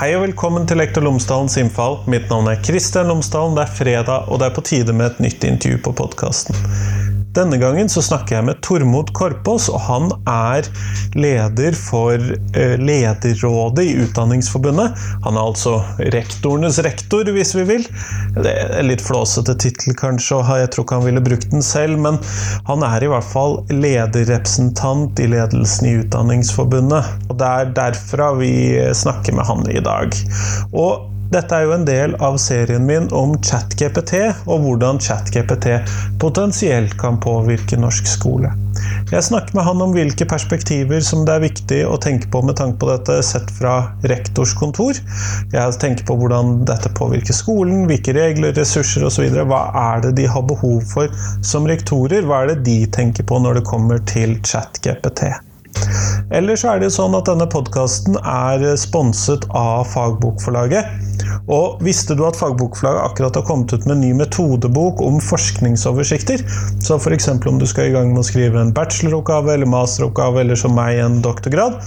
Hei og velkommen til Lektor Lomsdalens innfall. Mitt navn er Kristian Lomsdalen. Det er fredag, og det er på tide med et nytt intervju på podkasten. Denne gangen så snakker jeg med Tormod Korpås, og han er leder for eh, Lederrådet i Utdanningsforbundet. Han er altså rektorenes rektor, hvis vi vil. Det er litt flåsete tittel, kanskje, og jeg tror ikke han ville brukt den selv, men han er i hvert fall lederrepresentant i ledelsen i Utdanningsforbundet. Og det er derfra vi snakker med han i dag. Og dette er jo en del av serien min om ChatGPT, og hvordan ChatGPT potensielt kan påvirke norsk skole. Jeg snakker med han om hvilke perspektiver som det er viktig å tenke på med tanke på dette sett fra rektors kontor. Jeg tenker på hvordan dette påvirker skolen, hvilke regler, ressurser osv. Hva er det de har behov for som rektorer? Hva er det de tenker på når det kommer til ChatGPT? Eller så er det sånn at denne podkasten er sponset av Fagbokforlaget. Og visste du at Fagbokforlaget akkurat har kommet ut med en ny metodebok om forskningsoversikter? Så f.eks. om du skal i gang med å skrive en bacheloroppgave eller masteroppgave eller som meg en doktorgrad,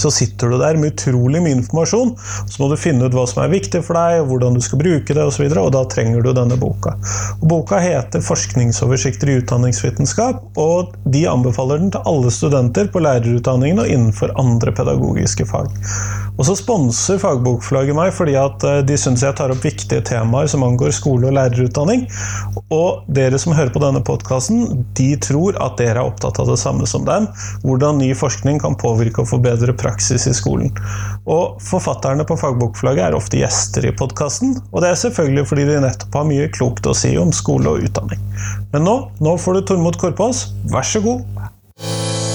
så sitter du der med utrolig mye informasjon. Så må du finne ut hva som er viktig for deg, hvordan du skal bruke det osv. Og, så og da trenger du denne boka. Og boka heter 'Forskningsoversikter i utdanningsvitenskap', og de anbefaler den til alle studenter på lærerutdanningen og innenfor andre pedagogiske fag. Og så sponser Fagbokforlaget meg fordi at eh, de syns jeg tar opp viktige temaer som angår skole- og lærerutdanning. Og dere som hører på denne podkasten, de tror at dere er opptatt av det samme som dem. Hvordan ny forskning kan påvirke og forbedre praksis i skolen. Og forfatterne på Fagbokforlaget er ofte gjester i podkasten, og det er selvfølgelig fordi de nettopp har mye klokt å si om skole og utdanning. Men nå, nå får du Tormod Korpås, vær så god.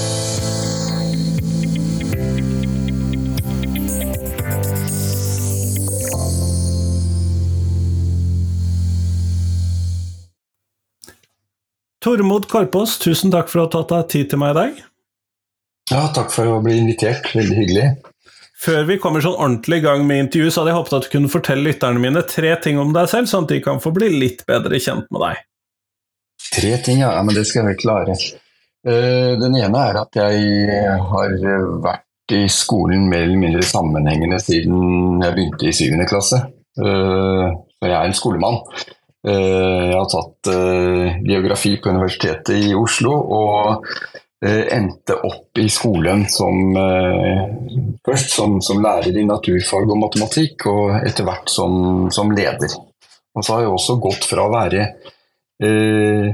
Tormod Korpås, tusen takk for å ha tatt deg tid til meg i dag. Ja, takk for å bli invitert. Veldig hyggelig. Før vi kommer sånn ordentlig i gang med intervju, så hadde jeg håpet at du kunne fortelle lytterne mine tre ting om deg selv, sånn at de kan få bli litt bedre kjent med deg. Tre ting, ja. Men det skal jeg klare. Eh, den ene er at jeg har vært i skolen mer eller mindre sammenhengende siden jeg begynte i syvende klasse. Eh, så jeg er en skolemann. Eh, jeg har tatt eh, geografi på Universitetet i Oslo og eh, endte opp i skolen som først som, som, lærer i naturfag og matematikk, og etter hvert som, som leder. Og så har jeg også gått fra å være eh,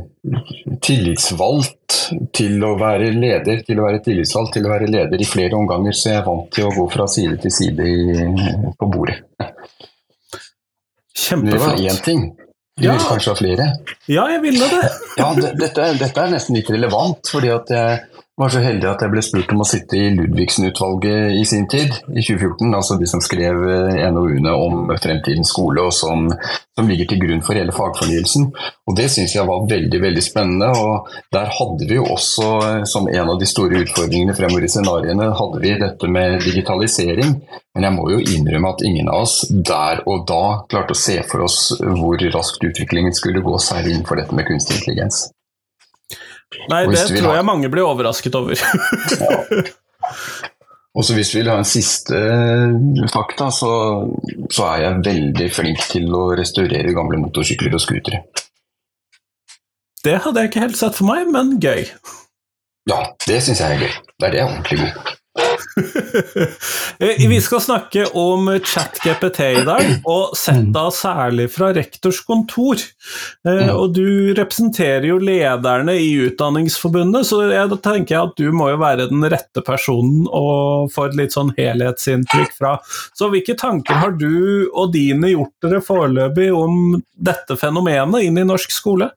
tillitsvalgt til å være leder, til å være tillitsvalgt til å være leder i flere omganger, så jeg er vant til å gå fra side til side i, på bordet. Kjempeflott. Det var én ting. Du ja. vil kanskje ha flere? Ja, jeg ville det. ja, dette, dette, er nesten litt relevant, fordi at jeg var så heldig at jeg ble spurt om å sitte i Ludvigsen-utvalget i sin tid, i 2014. Altså de som skrev eh, NOU-ene om fremtidens skole, og som, som, ligger til grunn for hele fagfornyelsen. Og Det syns jeg var veldig veldig spennende. og Der hadde vi jo også, eh, som en av de store utfordringene fremover i scenarioene, hadde vi dette med digitalisering. Men jeg må jo innrømme at ingen av oss der og da klarte å se for oss hvor raskt utviklingen skulle gå, særlig innenfor dette med kunstig intelligens. Nei, det tror jeg mange blir overrasket over. ja. Og så Hvis vi vil ha en siste eh, fakta, så, så, er jeg veldig flink til å restaurere gamle motorsykler og scootere. Det hadde jeg ikke helt sett for meg, men gøy. Ja, det syns jeg er gøy. Det er det jeg er ordentlig god vi skal snakke om ChatGPT i dag, og sett da særlig fra rektors kontor. Eh, og du representerer jo lederne i Utdanningsforbundet, så jeg tenker at du må jo være den rette personen å få et litt sånn helhetsinntrykk fra. Så hvilke tanker har du og dine gjort dere foreløpig om dette fenomenet inn i norsk skole?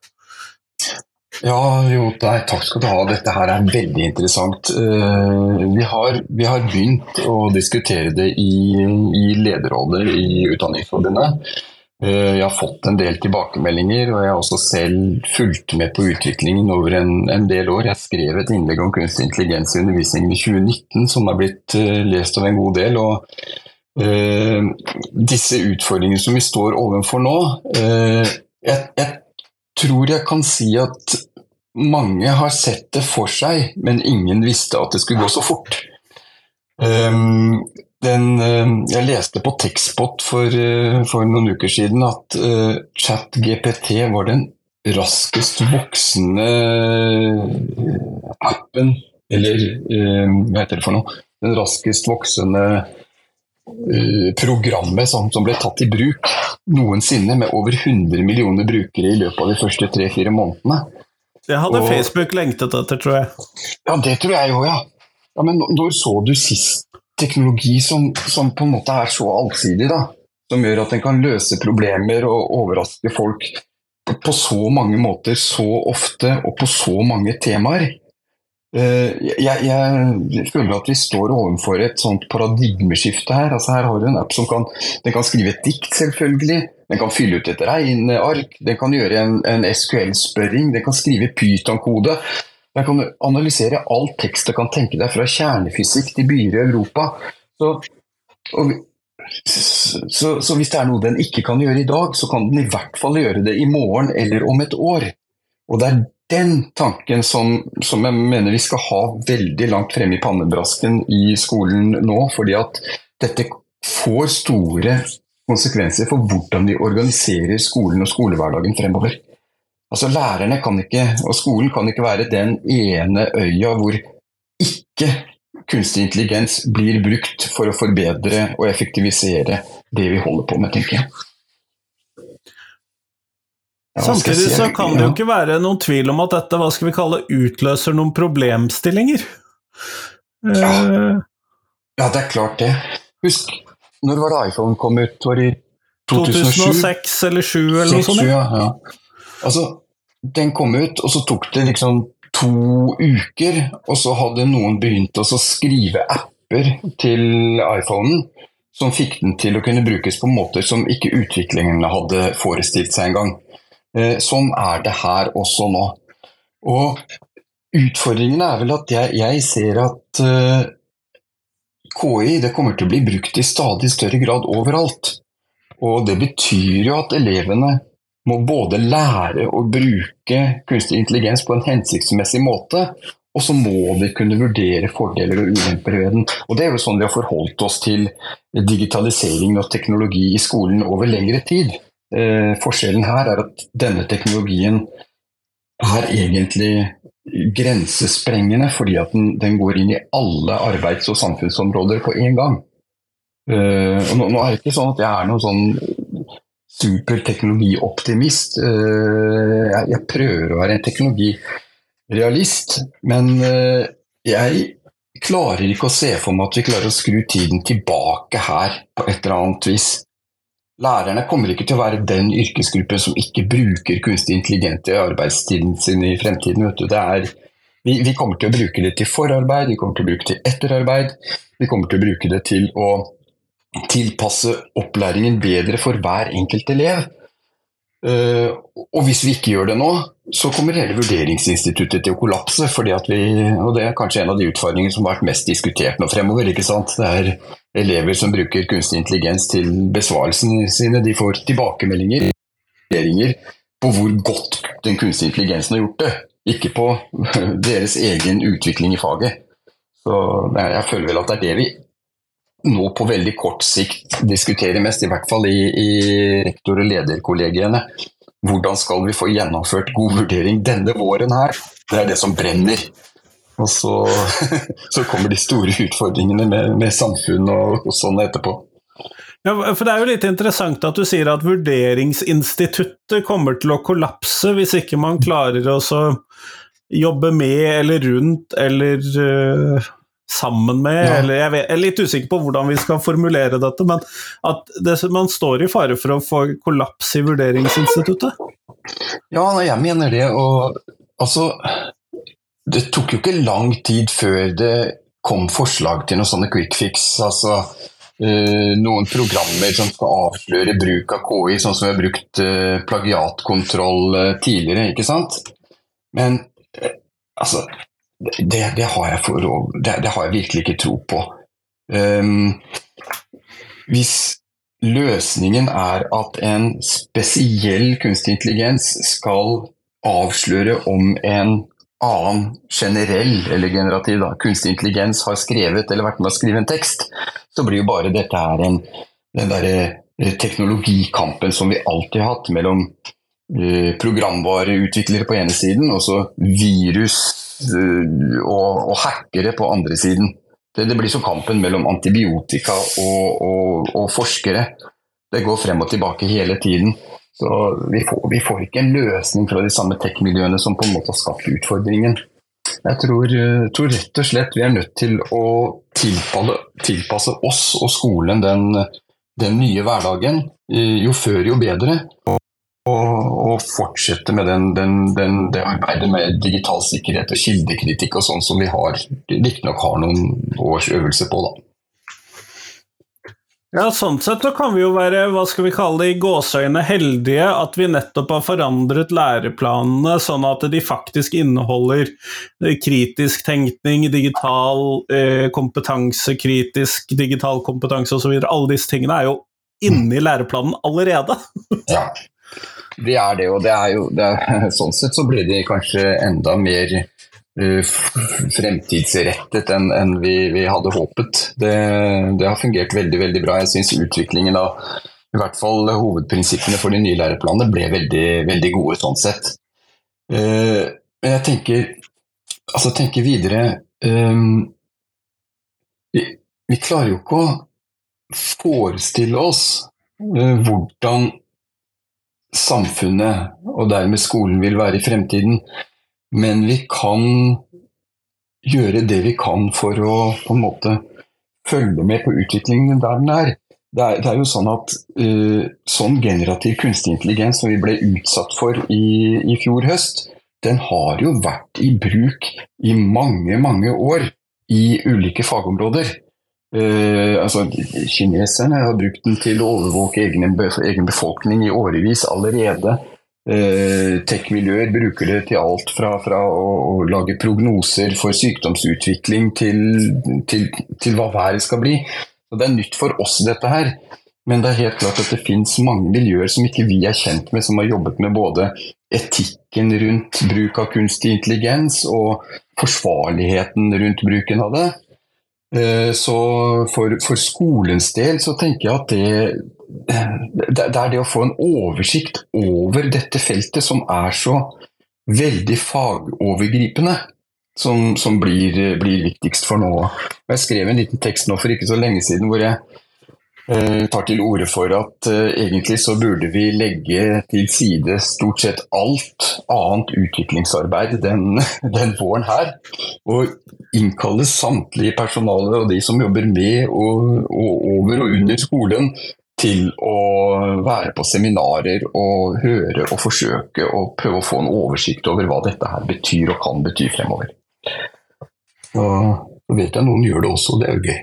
Ja, jo, takk skal du ha. Dette her er veldig interessant. Eh, vi har, vi har begynt å diskutere det i, i lederroller i Utdanningsforbundet. Eh, jeg har fått en del tilbakemeldinger, og jeg har også selv fulgt med på utviklingen over en, en del år. Jeg skrev et innlegg om kunstig intelligens i undervisningen i 2019 som er blitt eh, lest av en god del. og uh, Disse utfordringene som vi står overfor nå uh, jeg, jeg tror jeg kan si at mange har sett det for seg, men ingen visste at det skulle gå så fort. Um, den, eh, jeg leste på Tekstbot for, uh, for, noen uker siden at uh, ChatGPT var den raskest voksende appen, eller uh, hva heter det for noe? Den raskest voksende programmet som, som, ble tatt i bruk noensinne, med over 100 millioner brukere i løpet av de første tre-fire månedene. Det hadde Og, Facebook lengtet etter, tror jeg. Ja, det tror jeg òg, ja. ja. Men når så du sist teknologi som, som, på en måte er så allsidig, da. Som gjør at den kan løse problemer og overraske folk på så mange måter, så ofte og på så mange temaer. Eh, jeg, jeg, føler at vi står overfor et sånt paradigmeskifte her. Altså her har du en app som kan, den kan skrive et dikt, selvfølgelig. Den kan fylle ut et regneark. Den kan gjøre en, en SQL-spørring. Den kan skrive Python-kode. Den kan analysere all tekst du kan tenke deg, fra kjernefysikk til byer i Europa. Så, og, så, så, hvis det er noe den ikke kan gjøre i dag, så kan den i hvert fall gjøre det i morgen eller om et år. Og det er den tanken som, som jeg mener vi skal ha veldig langt fremme i pannebrasken i skolen nå, fordi at dette får store konsekvenser for hvordan vi organiserer skolen og skolehverdagen fremover. Altså Lærerne kan ikke, og skolen kan ikke være den ene øya hvor ikke kunstig intelligens blir brukt for å forbedre og effektivisere det vi holder på med, tenker jeg. Ja, Samtidig si? så kan det jo ikke være noen tvil om at dette hva skal vi kalle, utløser noen problemstillinger. Ja, uh, ja det er klart det. Husk, når var det iPhone kom ut? Var det i 2007? 2006 eller 2007 eller noe sånt? Ja, ja. Altså, den kom ut, og så tok det liksom to uker, og så hadde noen begynt å skrive apper til iPhonen som fikk den til å kunne brukes på måter som ikke utviklingene hadde forestilt seg engang. Eh, sånn er det her også nå. Og utfordringen er vel at jeg, jeg ser at eh, KI det kommer til å bli brukt i stadig større grad overalt. Og det betyr jo at elevene må både lære å bruke kunstig intelligens på en hensiktsmessig måte, og så må de kunne vurdere fordeler og ulemper ved den. Og Det er jo sånn vi har forholdt oss til digitalisering og teknologi i skolen over lengre tid. Eh, forskjellen her er at denne teknologien er egentlig grensesprengende, fordi at den, den går inn i alle arbeids- og samfunnsområder på én gang. Uh, og nå, nå, er det ikke sånn at jeg er noen sånn superteknologioptimist. Uh, jeg prøver å være en teknologirealist, men uh, jeg klarer ikke å se for meg at vi klarer å skru tiden tilbake her på et eller annet vis. Lærerne kommer ikke til å være den yrkesgruppen som ikke bruker kunstig intelligent i arbeidstiden sin i fremtiden. Er, vi, vi, kommer til å bruke det til forarbeid, vi kommer til å bruke det til etterarbeid. Vi kommer til å bruke det til å tilpasse opplæringen bedre for hver enkelt elev. Uh, og hvis vi ikke gjør det nå, så kommer hele vurderingsinstituttet til å kollapse. fordi at vi, og Det er kanskje en av de utfordringene som har vært mest diskutert nå fremover. ikke sant? Det er elever som bruker kunstig intelligens til besvarelsene sine. De får tilbakemeldinger på hvor godt den kunstige intelligensen har gjort det. Ikke på deres egen utvikling i faget. Så Jeg føler vel at det er det vi nå på veldig kort sikt diskuterer mest, i hvert fall i, i rektor- og lederkollegiene. Hvordan skal vi få gjennomført god vurdering denne våren her? Det er det som brenner. Og så, så kommer de store utfordringene med, med samfunn og, og sånn etterpå. Ja, for Det er jo litt interessant at du sier at vurderingsinstituttet kommer til å kollapse hvis ikke man klarer å jobbe med eller rundt eller uh sammen med, ja. eller jeg, vet, jeg, er litt usikker på hvordan vi skal formulere dette, men at det, man står i fare for å få kollaps i Vurderingsinstituttet? Ja, jeg mener det. Og altså Det tok jo ikke lang tid før det kom forslag til noen sånne quick fix. altså Uh, noen programmer som skal avsløre bruk av KI, sånn som vi har brukt uh, plagiatkontroll uh, tidligere. ikke sant? Men altså det, det, har for, det, det, har jeg virkelig ikke tro på. Um, hvis løsningen er at en spesiell kunstig intelligens skal avsløre om en annen generell eller generativ da, kunstig intelligens har skrevet eller vært med å skrive en tekst, så blir jo bare dette her en, den derre eh, teknologikampen som vi alltid har hatt mellom uh, programvareutviklere på ene siden og så virus uh, og, og, hackere på andre siden. Det, det, blir som kampen mellom antibiotika og, og, og, forskere. Det går frem og tilbake hele tiden. Så vi får, vi får ikke en løsning fra de samme tech-miljøene som på en måte har skapt utfordringen. Jeg tror, eh, tror, rett og slett vi er nødt til å tilpasse, tilpasse oss og skolen den, den, nye hverdagen. Jo før, jo bedre. Og, og fortsette med den, den, det arbeidet med digital sikkerhet og kildekritikk og sånn som vi har, riktignok har noen års øvelse på. da. Ja, sånn sett så kan vi jo være hva skal vi kalle det, i gåseøyne heldige at vi nettopp har forandret læreplanene sånn at de faktisk inneholder eh, kritisk tenkning, digital eh, kompetanse, kritisk digital kompetanse osv. Alle disse tingene er jo inne i læreplanen allerede. ja, det er det, og det er jo det er, sånn sett så blir de kanskje enda mer fremtidsrettet enn en vi, vi, hadde håpet. Det, det, har fungert veldig veldig bra. Jeg syns utviklingen av i hvert fall hovedprinsippene for de nye læreplanene ble veldig, veldig gode sånn sett. Uh, jeg tenker, altså tenker videre um, vi, vi, klarer jo ikke å forestille oss hvordan samfunnet, og dermed skolen, vil være i fremtiden. Men vi kan gjøre det vi kan for å på en måte følge med på utviklingen der den er. Det er, det er jo sånn at uh, sånn generativ kunstig intelligens som vi ble utsatt for i, i fjor høst, den har jo vært i bruk i mange, mange år i ulike fagområder. Uh, altså, Kineserne har brukt den til å overvåke egen, egen befolkning i årevis allerede. Eh, Tech-miljøer bruker det til alt fra, fra å, å, lage prognoser for sykdomsutvikling til, til, til, hva været skal bli. Så Det er nytt for oss, dette her. Men det er helt klart at det finnes mange miljøer som ikke vi er kjent med, som har jobbet med både etikken rundt bruk av kunstig intelligens og forsvarligheten rundt bruken av det. Eh, så for, for skolens del så tenker jeg at det, det er det å få en oversikt over dette feltet som er så veldig fagovergripende, som, som blir, blir, viktigst for nå. Jeg skrev en liten tekst nå for ikke så lenge siden hvor jeg tar til orde for at eh, egentlig så burde vi legge til side stort sett alt annet utviklingsarbeid den, den våren her. Og innkalle samtlige personale og de som jobber med og, og over og under skolen til å være på seminarer og høre og forsøke å prøve å få en oversikt over hva dette her betyr og kan bety fremover. Så vet jeg noen gjør det også, det er jo gøy.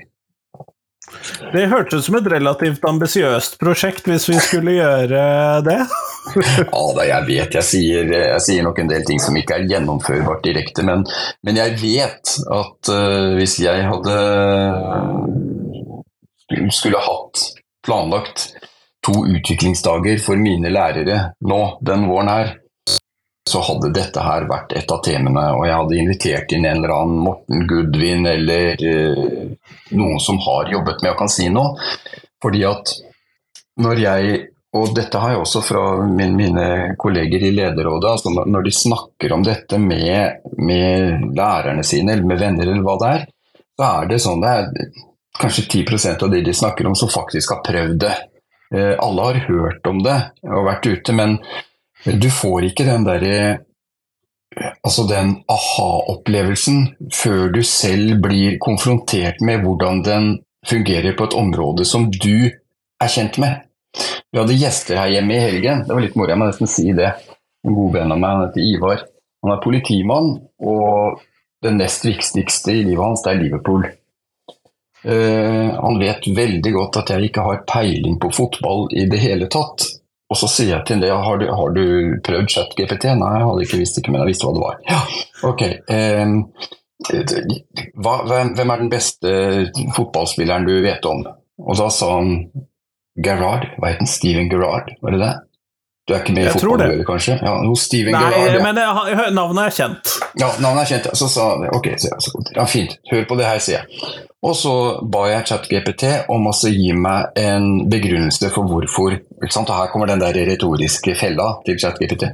Det hørtes ut som et relativt ambisiøst prosjekt hvis vi skulle gjøre det. ja da, jeg vet jeg sier, jeg sier, nok en del ting som ikke er gjennomførbart direkte, men, men jeg vet at uh, hvis jeg hadde skulle hatt planlagt to utviklingsdager for mine lærere nå den våren her, så hadde dette her vært et av temaene. Og jeg hadde invitert inn en eller annen Morten Gudvin eller eh, noen som har jobbet med og kan si noe. Fordi at når jeg og dette har jeg også fra min, mine kolleger i lederrådet. altså Når de snakker om dette med, med, lærerne sine eller med venner, eller hva det er, så er det sånn det er kanskje 10% av de de snakker om, som faktisk har prøvd det. Eh, alle har hørt om det og vært ute, men du får ikke den derre Altså den aha-opplevelsen før du selv blir konfrontert med hvordan den fungerer på et område som du er kjent med. Vi hadde gjester her hjemme i helgen. Det var litt moro, jeg må nesten si det. En god venn av meg, han heter Ivar. Han er politimann, og det nest viktigste i livet hans, det er Liverpool. Uh, han vet veldig godt at jeg ikke har peiling på fotball i det hele tatt. Og så sier jeg til ham har, har du prøvd ChatGPT? Nei, jeg hadde ikke visst ikke, men jeg visste hva det var. Ja, ok. Um, hva, hvem er den beste fotballspilleren du vet om? Og da sa han Gerrard. Hva het han? Steven Gerrard, var det det? Du er ikke med i det. fotballmiljøet, kanskje? Ja, hos Steven Nei, Gerrard. men hø- navnet er kjent. Ja, navnet er kjent. Så sa han ok, så, så, ja, fint, hør på det her, sier jeg. Og så ba jeg ChatGPT om å gi meg en begrunnelse for hvorfor ikke sant? Og her kommer den der retoriske fella til ChatGPT.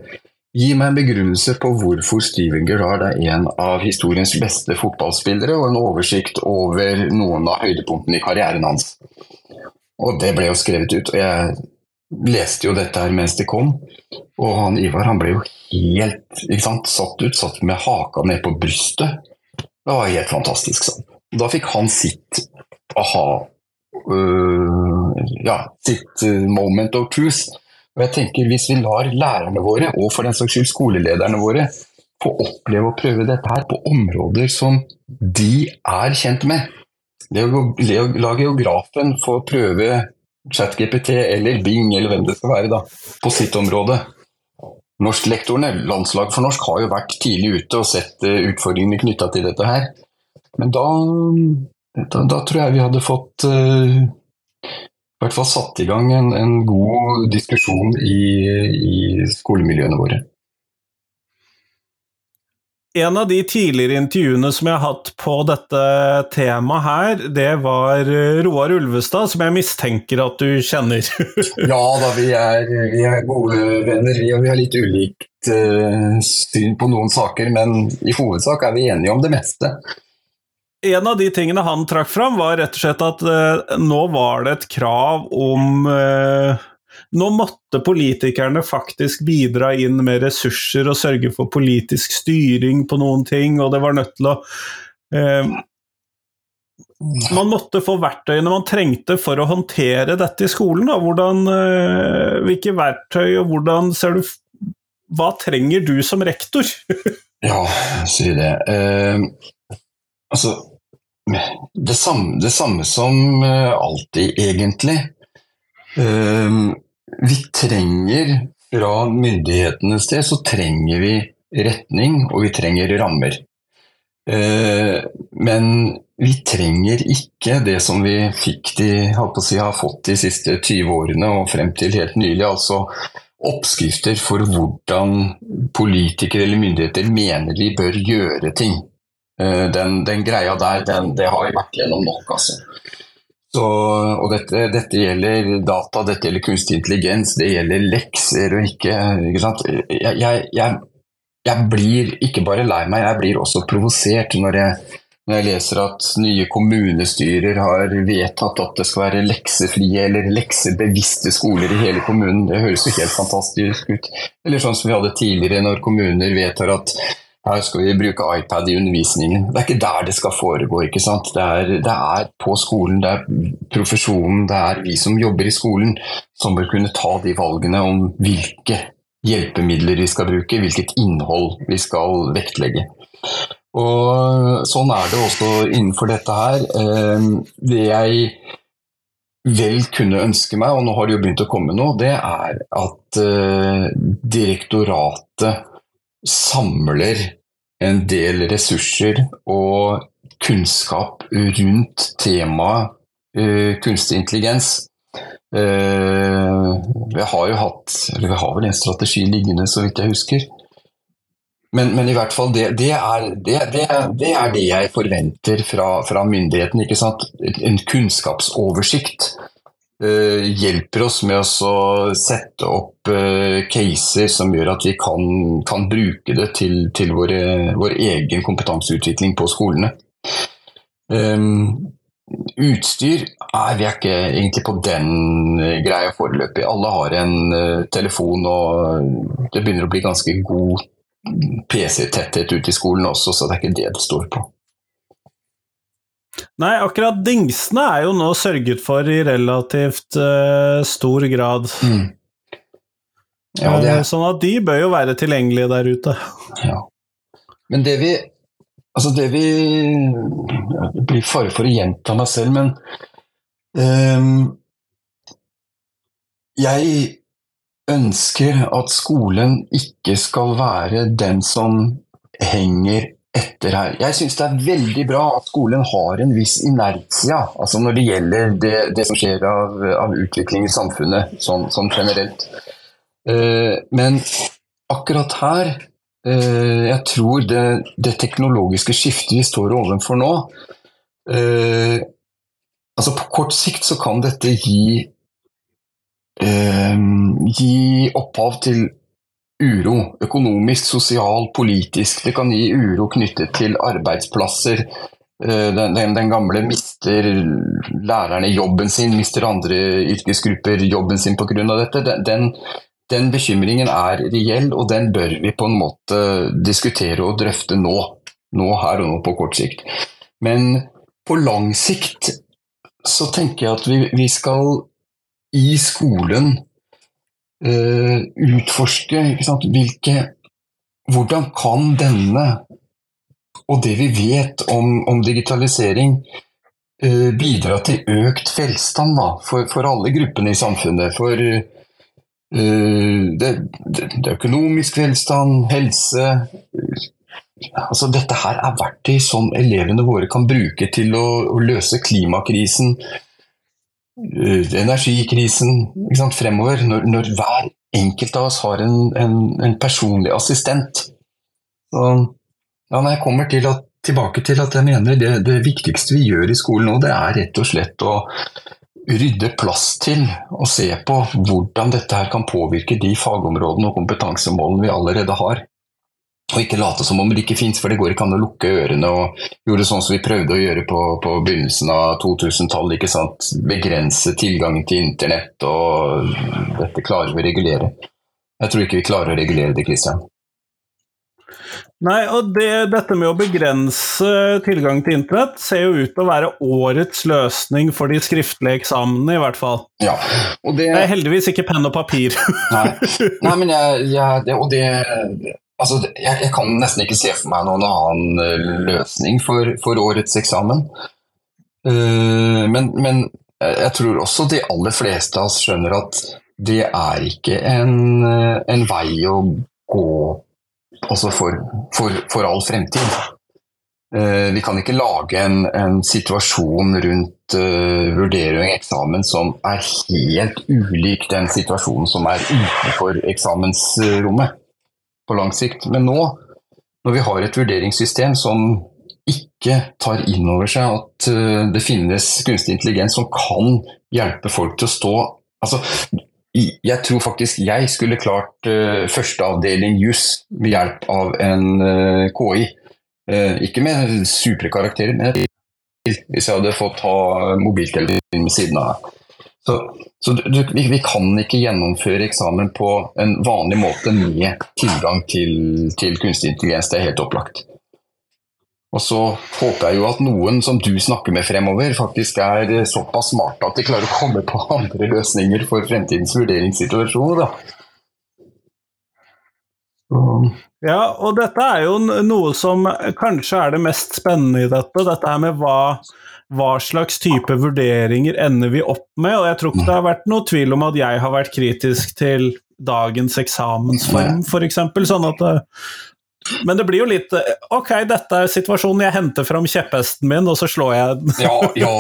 Gi meg en begrunnelse på hvorfor Steven Gerrard er en av historiens beste fotballspillere, og en oversikt over noen av høydepunktene i karrieren hans. Og det ble jo skrevet ut, og jeg leste jo dette her mens det kom. Og han Ivar han ble jo helt sant, satt ut, satt med haka ned på brystet. Det var helt fantastisk. sånn. Da fikk han sitt aha øh, Ja, sitt øh, moment of truth. Og jeg tenker Hvis vi lar lærerne våre, og for den saks skyld skolelederne våre, få oppleve å prøve dette her på områder som de er kjent med det å La geografen få prøve ChatGPT eller Bing eller hvem det skal være da, på sitt område. Norsklektorene, landslag for norsk, har jo vært tidlig ute og sett eh, utfordringene knytta til dette her. Men da, da, da tror jeg vi hadde fått uh, i hvert fall satt i gang en, en god diskusjon i, i skolemiljøene våre. En av de tidligere intervjuene som jeg har hatt på dette temaet her, det var eh, Roar Ulvestad, som jeg mistenker at du kjenner. Ja da, vi er, vi er gode venner. Vi, vi har litt ulikt uh, syn på noen saker, men i hovedsak er vi enige om det meste. En av de tingene han trakk fram, var rett og slett at uh, nå var det et krav om eh, Nå måtte politikerne faktisk bidra inn med ressurser og sørge for politisk styring på noen ting, og det var nødt til å eh, Man måtte få verktøyene man trengte for å håndtere dette i skolen. Da. Hvordan, eh, hvilke verktøy, og hvordan ser du Hva trenger du som rektor? Ja, si det. Eh, altså det samme, det samme som eh, alltid, egentlig. Eh, vi trenger fra myndighetenes sted så trenger vi retning, og vi trenger rammer. Eh, men vi trenger ikke det som vi fikk de, si, har fått de siste 20 årene og frem til helt nylig. altså oppskrifter for hvordan politikere eller myndigheter mener de bør gjøre ting. Eh, Den, den greia der, den, det har vi vært gjennom nok, altså. Så, og dette, dette gjelder data, dette gjelder kunstig intelligens, det gjelder lekser og ikke, ikke sant? Jeg, jeg, jeg, jeg blir ikke bare lei meg, jeg blir også provosert når jeg, når jeg leser at nye kommunestyrer har vedtatt at det skal være leksefrie eller leksebevisste skoler i hele kommunen. Det høres jo helt fantastisk ut. Eller sånn som vi hadde tidligere, når kommuner vedtar at her skal vi bruke iPad i undervisningen. Det er ikke der det skal foregå. ikke sant? Det er, det er på skolen, det er profesjonen, det er vi som jobber i skolen som bør kunne ta de valgene om hvilke hjelpemidler vi skal bruke, hvilket innhold vi skal vektlegge. Og Sånn er det også innenfor dette her. Eh, Det jeg vel kunne ønske meg, og nå har det jo begynt å komme noe, det er at eh, direktoratet samler en del ressurser og kunnskap rundt temaet eh, kunstig intelligens. Eh, vi har jo hatt, eller vi har vel en strategi liggende, så vidt jeg husker. Men, men i hvert fall, det, det, er, det, det, er det jeg forventer fra, fra myndigheten. En kunnskapsoversikt hjelper oss med å sette opp eh, caser som gjør at vi kan, kan bruke det til, til våre, vår egen kompetanseutvikling på skolene. Um, utstyr er vi er ikke egentlig på den eh, greia foreløpig. Alle har en uh, telefon, og det begynner å bli ganske god PC-tetthet ute i skolen også, så det er ikke det det står på. Nei, akkurat dingsene er jo nå sørget for i relativt uh, stor grad. Ja, det Eh, Sånn at de bør jo være tilgjengelige der ute. ja. Men det vi Altså, det vi Det blir fare for å gjenta meg selv, men um, Jeg ønsker at skolen ikke skal være den som henger etter her. Jeg syns det er veldig bra at skolen har en viss inertia altså når det gjelder det, det som skjer av, av utvikling i samfunnet sånn, sånn generelt. Eh, men akkurat her eh, Jeg tror det, det, teknologiske skiftet vi står overfor nå eh, altså På kort sikt så kan dette gi gi opphav til uro. Økonomisk, sosial, politisk. Det kan gi uro knyttet til arbeidsplasser. Den, den, den, gamle mister lærerne jobben sin, mister andre yrkesgrupper jobben sin pga. dette. Den, den bekymringen er reell, og den bør vi på en måte diskutere og drøfte nå. Nå her og nå på kort sikt. Men på lang sikt så tenker jeg at vi, vi skal i skolen uh, utforske hvilke Hvordan kan denne og det vi vet om, om digitalisering uh, bidra til økt velstand da, for, for, alle gruppene i samfunnet? For uh, det, det, økonomisk velstand, helse altså Dette her er verktøy som elevene våre kan bruke til å, å løse klimakrisen, energikrisen fremover. Når, når, hver enkelt av oss har en, en, en personlig assistent. Så, ja, jeg kommer til at, tilbake til at jeg mener det, det viktigste vi gjør i skolen nå, det er rett og slett å rydde plass til og se på hvordan dette her kan påvirke de fagområdene og kompetansemålene vi allerede har. Og ikke late som om det ikke fins, for det går ikke an å lukke ørene og gjorde sånn som vi prøvde å gjøre på, på begynnelsen av 2000-tallet. ikke sant? Begrense tilgangen til internett, og dette klarer vi å regulere. Jeg tror ikke vi klarer å regulere det, Christian. Nei, og det, dette med å begrense tilgang til internett ser jo ut til å være årets løsning for de skriftlige eksamene, i hvert fall. Ja, og det... det er heldigvis ikke penn og papir. Nei, Nei men jeg, jeg det, Og det Altså, jeg, jeg, kan nesten ikke se for meg noen annen eh, løsning for, for årets eksamen. Uh, men, men, jeg tror også de aller fleste av oss skjønner at det er ikke en, eh, en vei å gå altså for, for, for, all fremtid. Uh, vi kan ikke lage en, en situasjon rundt uh, vurdering og eksamen som er helt ulik den situasjonen som er utenfor eksamensrommet på lang sikt. Men nå, når vi har et vurderingssystem som ikke tar inn over seg at uh, det finnes kunstig intelligens som kan hjelpe folk til å stå Altså, jeg tror faktisk jeg skulle klart uh, førsteavdeling juss med hjelp av en eh, KI. Eh, ikke med supre karakterer, men hvis jeg hadde fått ha mobiltelefonen ved siden av. Så, så du, vi, vi, kan ikke gjennomføre eksamen på en vanlig måte med tilgang til, til kunstig intelligens. Det er helt opplagt. Og så håper jeg jo at noen som du snakker med fremover, faktisk er såpass smarte at de klarer å komme på andre løsninger for fremtidens vurderingssituasjoner. Da. Ja, og dette er jo noe som kanskje er det mest spennende i dette. Dette her med hva, hva slags type vurderinger ender vi opp med. Og jeg tror ikke det har vært noe tvil om at jeg har vært kritisk til dagens eksamensform, f.eks. Sånn at men det blir jo litt Ok, dette er situasjonen, jeg henter fram kjepphesten min, og så slår jeg den. ja, ja,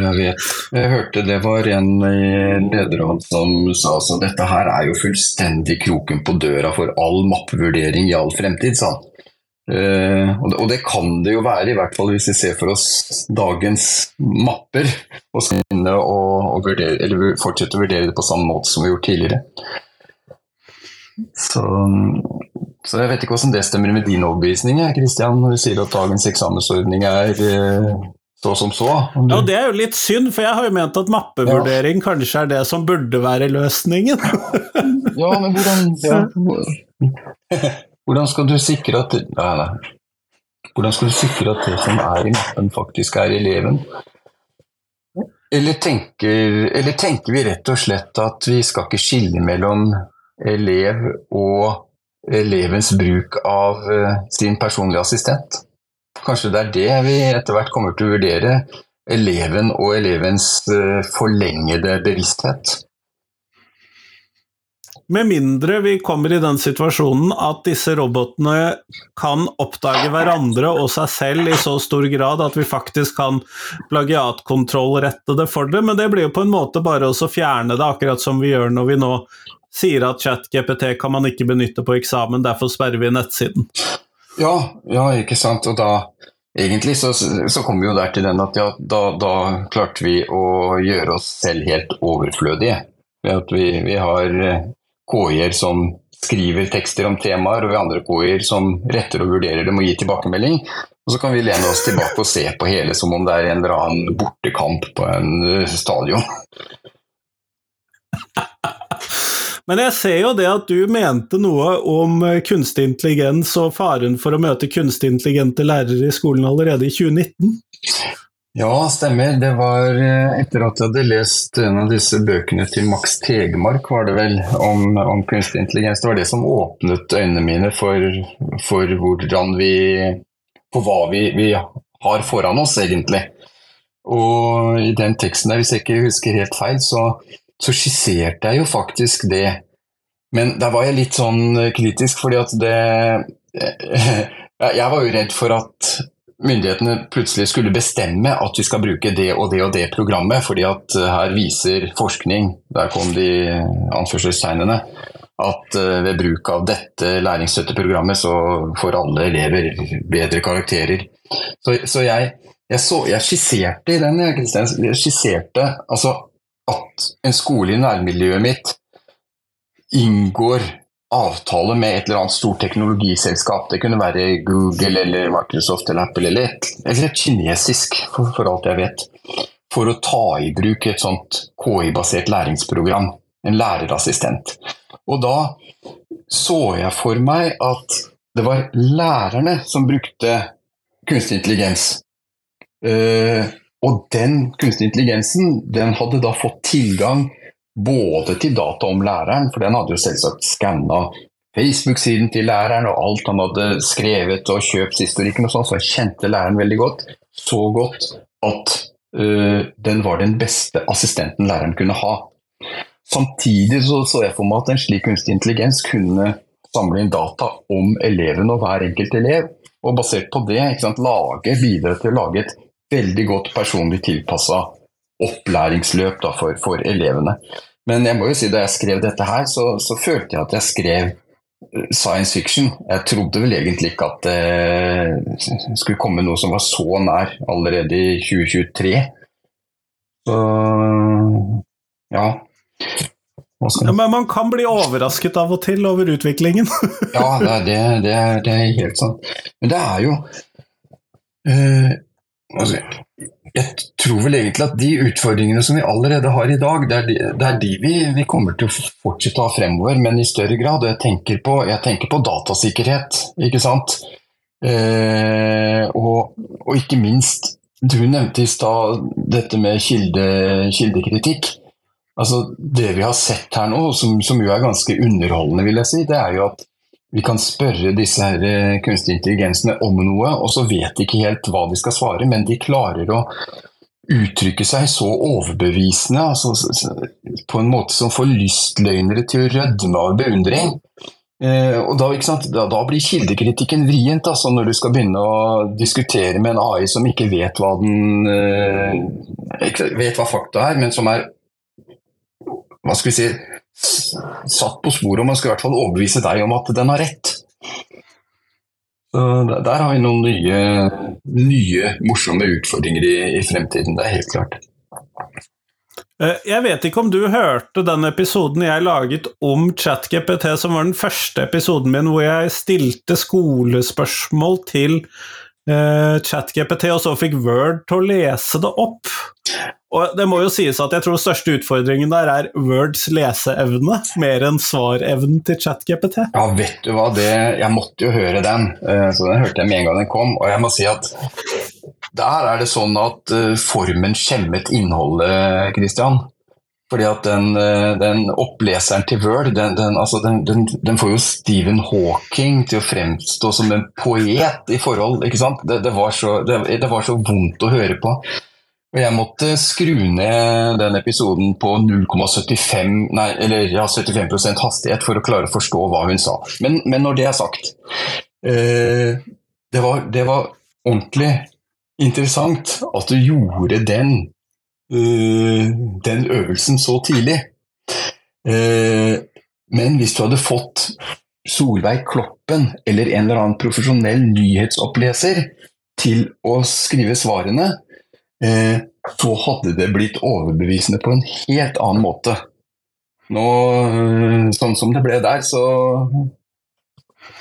jeg vet. Jeg hørte det var en leder Nederland som sa så dette her er jo fullstendig kroken på døra for all mappevurdering i all fremtid, sa han. Uh, og, det, og, det, kan det jo være, i hvert fall hvis vi ser for oss dagens mapper. Og skal begynne å, å vurdere, eller fortsette å vurdere det på samme måte som vi har gjort tidligere. Så så jeg vet ikke hvordan det stemmer med din overbevisning, Kristian, når du sier at dagens eksamensordning er uh, så som så. Ja, det er jo litt synd, for jeg har jo ment at mappevurdering ja. kanskje er det som burde være løsningen. ja, men hvordan ja. Hvordan skal du sikre at nei, nei. Hvordan skal du sikre at det som er i mappen, faktisk er eleven? Eller tenker, eller tenker vi rett og slett at vi skal ikke skille mellom elev og elevens bruk av eh, sin personlige assistent. Kanskje det er det vi etter hvert kommer til å vurdere. Eleven og elevens eh, forlengede bevissthet. Med mindre vi kommer i den situasjonen at disse robotene kan oppdage hverandre og seg selv i så stor grad at vi faktisk kan plagiatkontrollrette det for det, men det blir jo på en måte bare å fjerne det, akkurat som vi gjør når vi nå sier at ChatGPT kan man ikke benytte på eksamen, derfor sperrer vi nettsiden. Ja, ja, ikke sant. Og da egentlig så, så kom vi jo der til den at ja, da, da klarte vi å gjøre oss selv helt overflødige. Ved at vi, vi har KI-er som skriver tekster om temaer, og vi andre KI-er som retter og vurderer dem og gir tilbakemelding. Og så kan vi lene oss tilbake og se på hele som om det er en eller annen bortekamp på en eh, stadion. Men jeg ser jo det at du mente noe om eh, kunstig intelligens og faren for å møte kunstig intelligente lærere i skolen allerede i 2019? Ja, stemmer. Det var eh, etter at jeg hadde lest en av disse bøkene til Max Tegmark, var det vel, om, om kunstig intelligens. Det var det som åpnet øynene mine for, for hvordan vi På hva vi, vi har foran oss, egentlig. Og i den teksten der, hvis jeg ikke husker helt feil, så så skisserte jeg jo faktisk det. Men der var jeg litt sånn kritisk, fordi at det Jeg var jo redd for at myndighetene plutselig skulle bestemme at vi skal bruke det og det og det programmet, fordi at her viser forskning, der kom de anførselstegnene, at eh, ved bruk av dette læringsstøtteprogrammet så får alle elever bedre karakterer. Så, så jeg, jeg, så, jeg, skisserte i den, jeg skisserte altså at en skole i nærmiljøet mitt inngår avtale med et eller annet stort teknologiselskap. Det kunne være Google eller Microsoft eller Apple eller eller et kinesisk, for, for, alt jeg vet. For å ta i bruk et sånt KI-basert læringsprogram. En lærerassistent. Og da så jeg for meg at det var lærerne som brukte kunstig intelligens. Uh, og den kunstig intelligensen den hadde da fått tilgang både til data om læreren, for den hadde jo selvsagt skanna Facebook-siden til læreren og alt han hadde skrevet og kjøpshistorikken og sånn, så kjente læreren veldig godt. Så godt at uh, den var den beste assistenten læreren kunne ha. Samtidig så, så jeg for meg at en slik kunstig intelligens kunne samle inn data om eleven og hver enkelt elev, og basert på det lage, bidra til å lage et veldig godt personlig tilpassa opplæringsløp da, for, for, elevene. Men jeg må jo si da jeg skrev dette her, så, så, følte jeg at jeg skrev eh, science fiction. Jeg trodde vel egentlig ikke at det skulle komme noe som var så nær allerede i 2023. Så ja. Ja, men man kan bli overrasket av og til over utviklingen. ja, det, det, det, det, er, helt sant. Men det er jo øh, altså, jeg tror vel egentlig at de utfordringene som vi allerede har i dag, det er de, det er de vi, vi, kommer til å fortsette å ha fremover, men i større grad. Jeg tenker på, jeg tenker på datasikkerhet, ikke sant. Eh, og, og, ikke minst, du nevnte i stad dette med kilde, kildekritikk. Altså, det vi har sett her nå, som, som jo er ganske underholdende, vil jeg si, det er jo at vi kan spørre disse her eh, kunstige intelligensene om noe, og så vet de ikke helt hva de skal svare, men de klarer å uttrykke seg så overbevisende, altså, på en måte som får lystløgnere til å rødme av beundring. Eh, og da, da, da, blir kildekritikken vrient, altså, når du skal begynne å diskutere med en AI som ikke vet hva den eh, vet hva fakta er, men som er hva skal vi si, satt på sporet, og man skal i hvert fall overbevise deg om at den har rett. Så der har vi noen nye, nye morsomme utfordringer i, i fremtiden, det er helt klart. Eh, jeg vet ikke om du hørte den episoden jeg laget om ChatGPT, som var den første episoden min hvor jeg stilte skolespørsmål til uh, ChatGPT, og så fikk Word til å lese det opp. Og det må jo sies at jeg tror den største utfordringen der er Words leseevne, mer enn svarevnen til ChatGPT. Ja, vet du hva, det, jeg måtte jo høre den, eh, så den hørte jeg med en gang den kom. Og jeg må si at der er det sånn at eh, formen skjemmet innholdet, Christian. Fordi at den, eh, den oppleseren til Word, den, den, altså den, får jo Stephen Hawking til å fremstå som en poet i forhold, ikke sant. Det, det, var, så, det var så vondt å høre på. Og jeg måtte skru ned den episoden på 0,75 nei, eller ja, 75 hastighet for å klare å forstå hva hun sa. Men, men når det er sagt eh, det, var, det, var, ordentlig interessant at du gjorde den, eh, den øvelsen så tidlig. Eh, men hvis du hadde fått Solveig Kloppen eller en eller annen profesjonell nyhetsoppleser til å skrive svarene, så hadde det blitt overbevisende på en helt annen måte. Nå, sånn som det ble der, så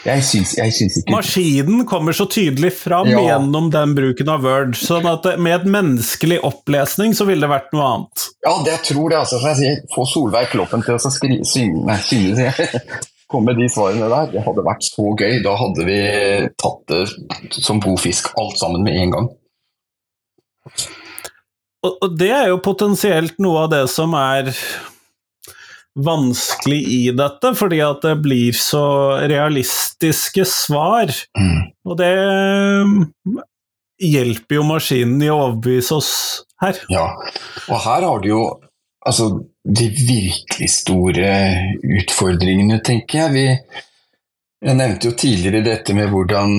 jeg syns, jeg syns ikke Maskinen kommer så tydelig fram ja. gjennom den bruken av Word. sånn at med et menneskelig opplesning så ville det vært noe annet. Ja, det jeg tror det. altså. Jeg sier, få Solveig Kloppen til å skrive, synge, nei, synge komme de svarene der. Det hadde vært så gøy. Da hadde vi tatt det som god fisk, alt sammen med en gang. Og det er jo potensielt noe av det som er vanskelig i dette, fordi at det blir så realistiske svar. Mm. Og det mm, hjelper jo maskinen i å overbevise oss her. Ja, og her har du jo altså de virkelig store utfordringene, tenker jeg. Vi, jeg nevnte jo tidligere dette med hvordan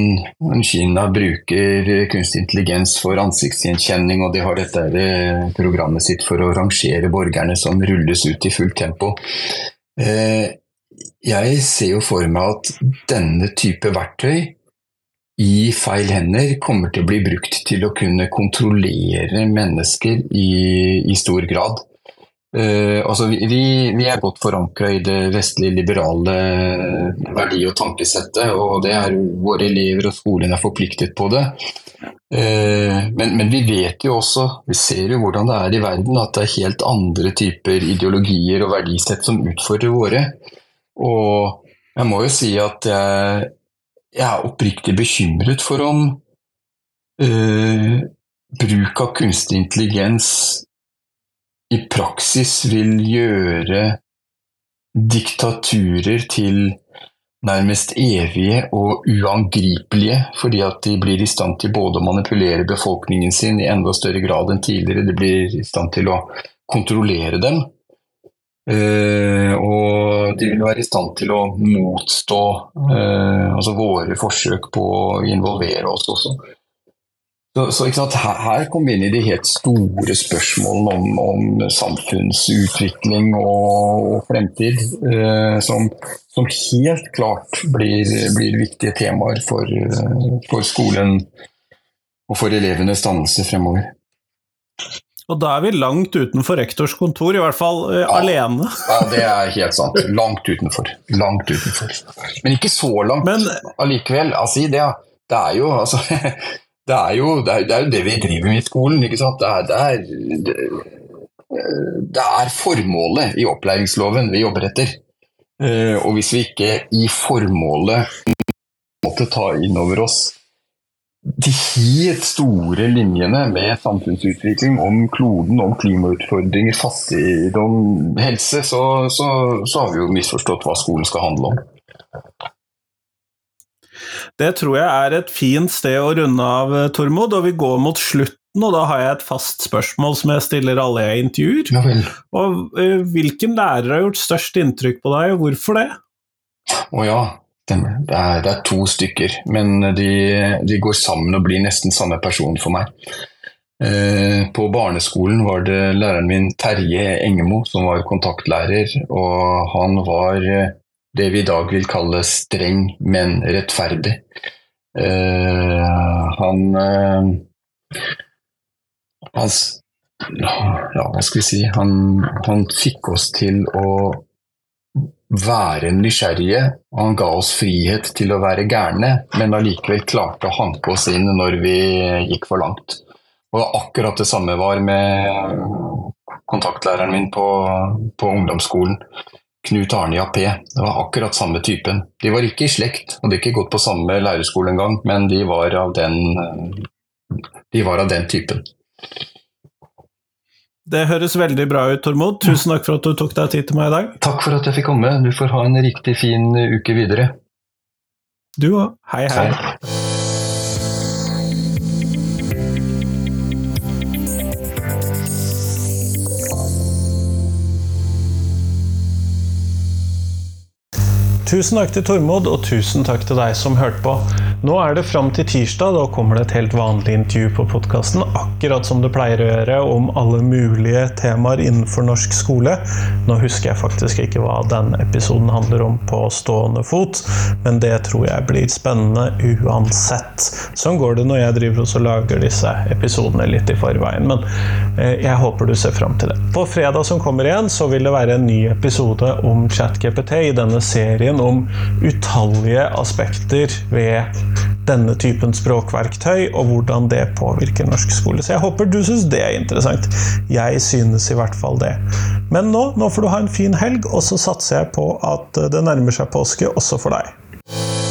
Kina bruker kunstig intelligens for ansiktsgjenkjenning, og de har dette programmet sitt for å rangere borgerne som rulles ut i fullt tempo. Eh, jeg ser jo for meg at denne type verktøy i feil hender kommer til å bli brukt til å kunne kontrollere mennesker i, i stor grad. Uh, altså vi, vi, er godt forankra i det vestlige liberale verdi- og tankesettet, og det er våre elever og skolen er forpliktet på det. Uh, men, men, vi vet jo også, vi ser jo hvordan det er i verden, at det er helt andre typer ideologier og verdisett som utfordrer våre. Og jeg må jo si at jeg, jeg er oppriktig bekymret for om uh, bruk av kunstig intelligens i praksis vil gjøre diktaturer til nærmest evige og uangripelige, fordi at de blir i stand til både å manipulere befolkningen sin i enda større grad enn tidligere, de blir i stand til å kontrollere dem. Uh, og de vil være i stand til å motstå uh, altså våre forsøk på å involvere oss også. Så, så her, her kom vi inn i de helt store spørsmålene om, om samfunnsutvikling og, og fremtid, eh, som, som, helt klart blir, blir viktige temaer for, for, skolen og for elevenes dannelse fremover. Og da er vi langt utenfor rektors kontor, i hvert fall eh, ja, alene. ja, det er helt sant. Langt utenfor. Langt utenfor. Men ikke så langt Men, allikevel. Altså, det, det er jo altså det er, jo, det, er, det er, det vi driver med i skolen. ikke sant? Det er, det det er formålet i opplæringsloven vi jobber etter. Eh, og hvis vi ikke i formålet måtte ta inn over oss de helt store linjene med samfunnsutvikling om kloden, om klimautfordringer, fattigdom, helse, så, så, så har vi jo misforstått hva skolen skal handle om. Det tror jeg er et fint sted å runde av, eh, Tormod, og vi går mot slutten. Og da har jeg et fast spørsmål som jeg stiller alle jeg intervjuer. Ja, og uh, Hvilken lærer har gjort størst inntrykk på deg, og hvorfor det? Å ja, det er, det er, to stykker, men de, de, går sammen og blir nesten samme person for meg. Eh, på barneskolen var det læreren min Terje Engemo som var kontaktlærer, og han var det vi i dag vil kalle streng, men rettferdig. Uh, han uh, hans, ja, hva skal vi si han, han, fikk oss til å være nysgjerrige. Han ga oss frihet til å være gærne, men allikevel klarte å hanke oss inn når vi gikk for langt. Og akkurat det samme var med kontaktlæreren min på, på ungdomsskolen. Knut Arne Jappé. Det var akkurat samme typen. De var ikke i slekt, og de har ikke gått på samme lærerskole engang, men de var av den, de var av den typen. Det høres veldig bra ut, Tormod. Tusen takk for at du tok deg tid til meg i dag. Takk for at jeg fikk komme. Du får ha en riktig fin uke videre. Du òg. hei. hei. hei. Tusen takk til Tormod, og tusen takk til deg som hørte på. Nå er det fram til tirsdag, da kommer det et helt vanlig intervju på podkasten, akkurat som det pleier å gjøre, om alle mulige temaer innenfor norsk skole. Nå husker jeg faktisk ikke hva denne episoden handler om på stående fot, men det tror jeg blir spennende uansett. Sånn går det når jeg driver og lager disse episodene litt i forveien, men eh, jeg håper du ser fram til det. På fredag som kommer igjen, så vil det være en ny episode om ChatGPT i denne serien om utallige aspekter ved denne typen språkverktøy, og hvordan det påvirker norsk skole. Så jeg håper du syns det er interessant. Jeg synes i hvert fall det. Men nå, nå får du ha en fin helg, og så satser jeg på at det nærmer seg påske også for deg.